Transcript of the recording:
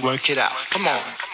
to work it out. Come on.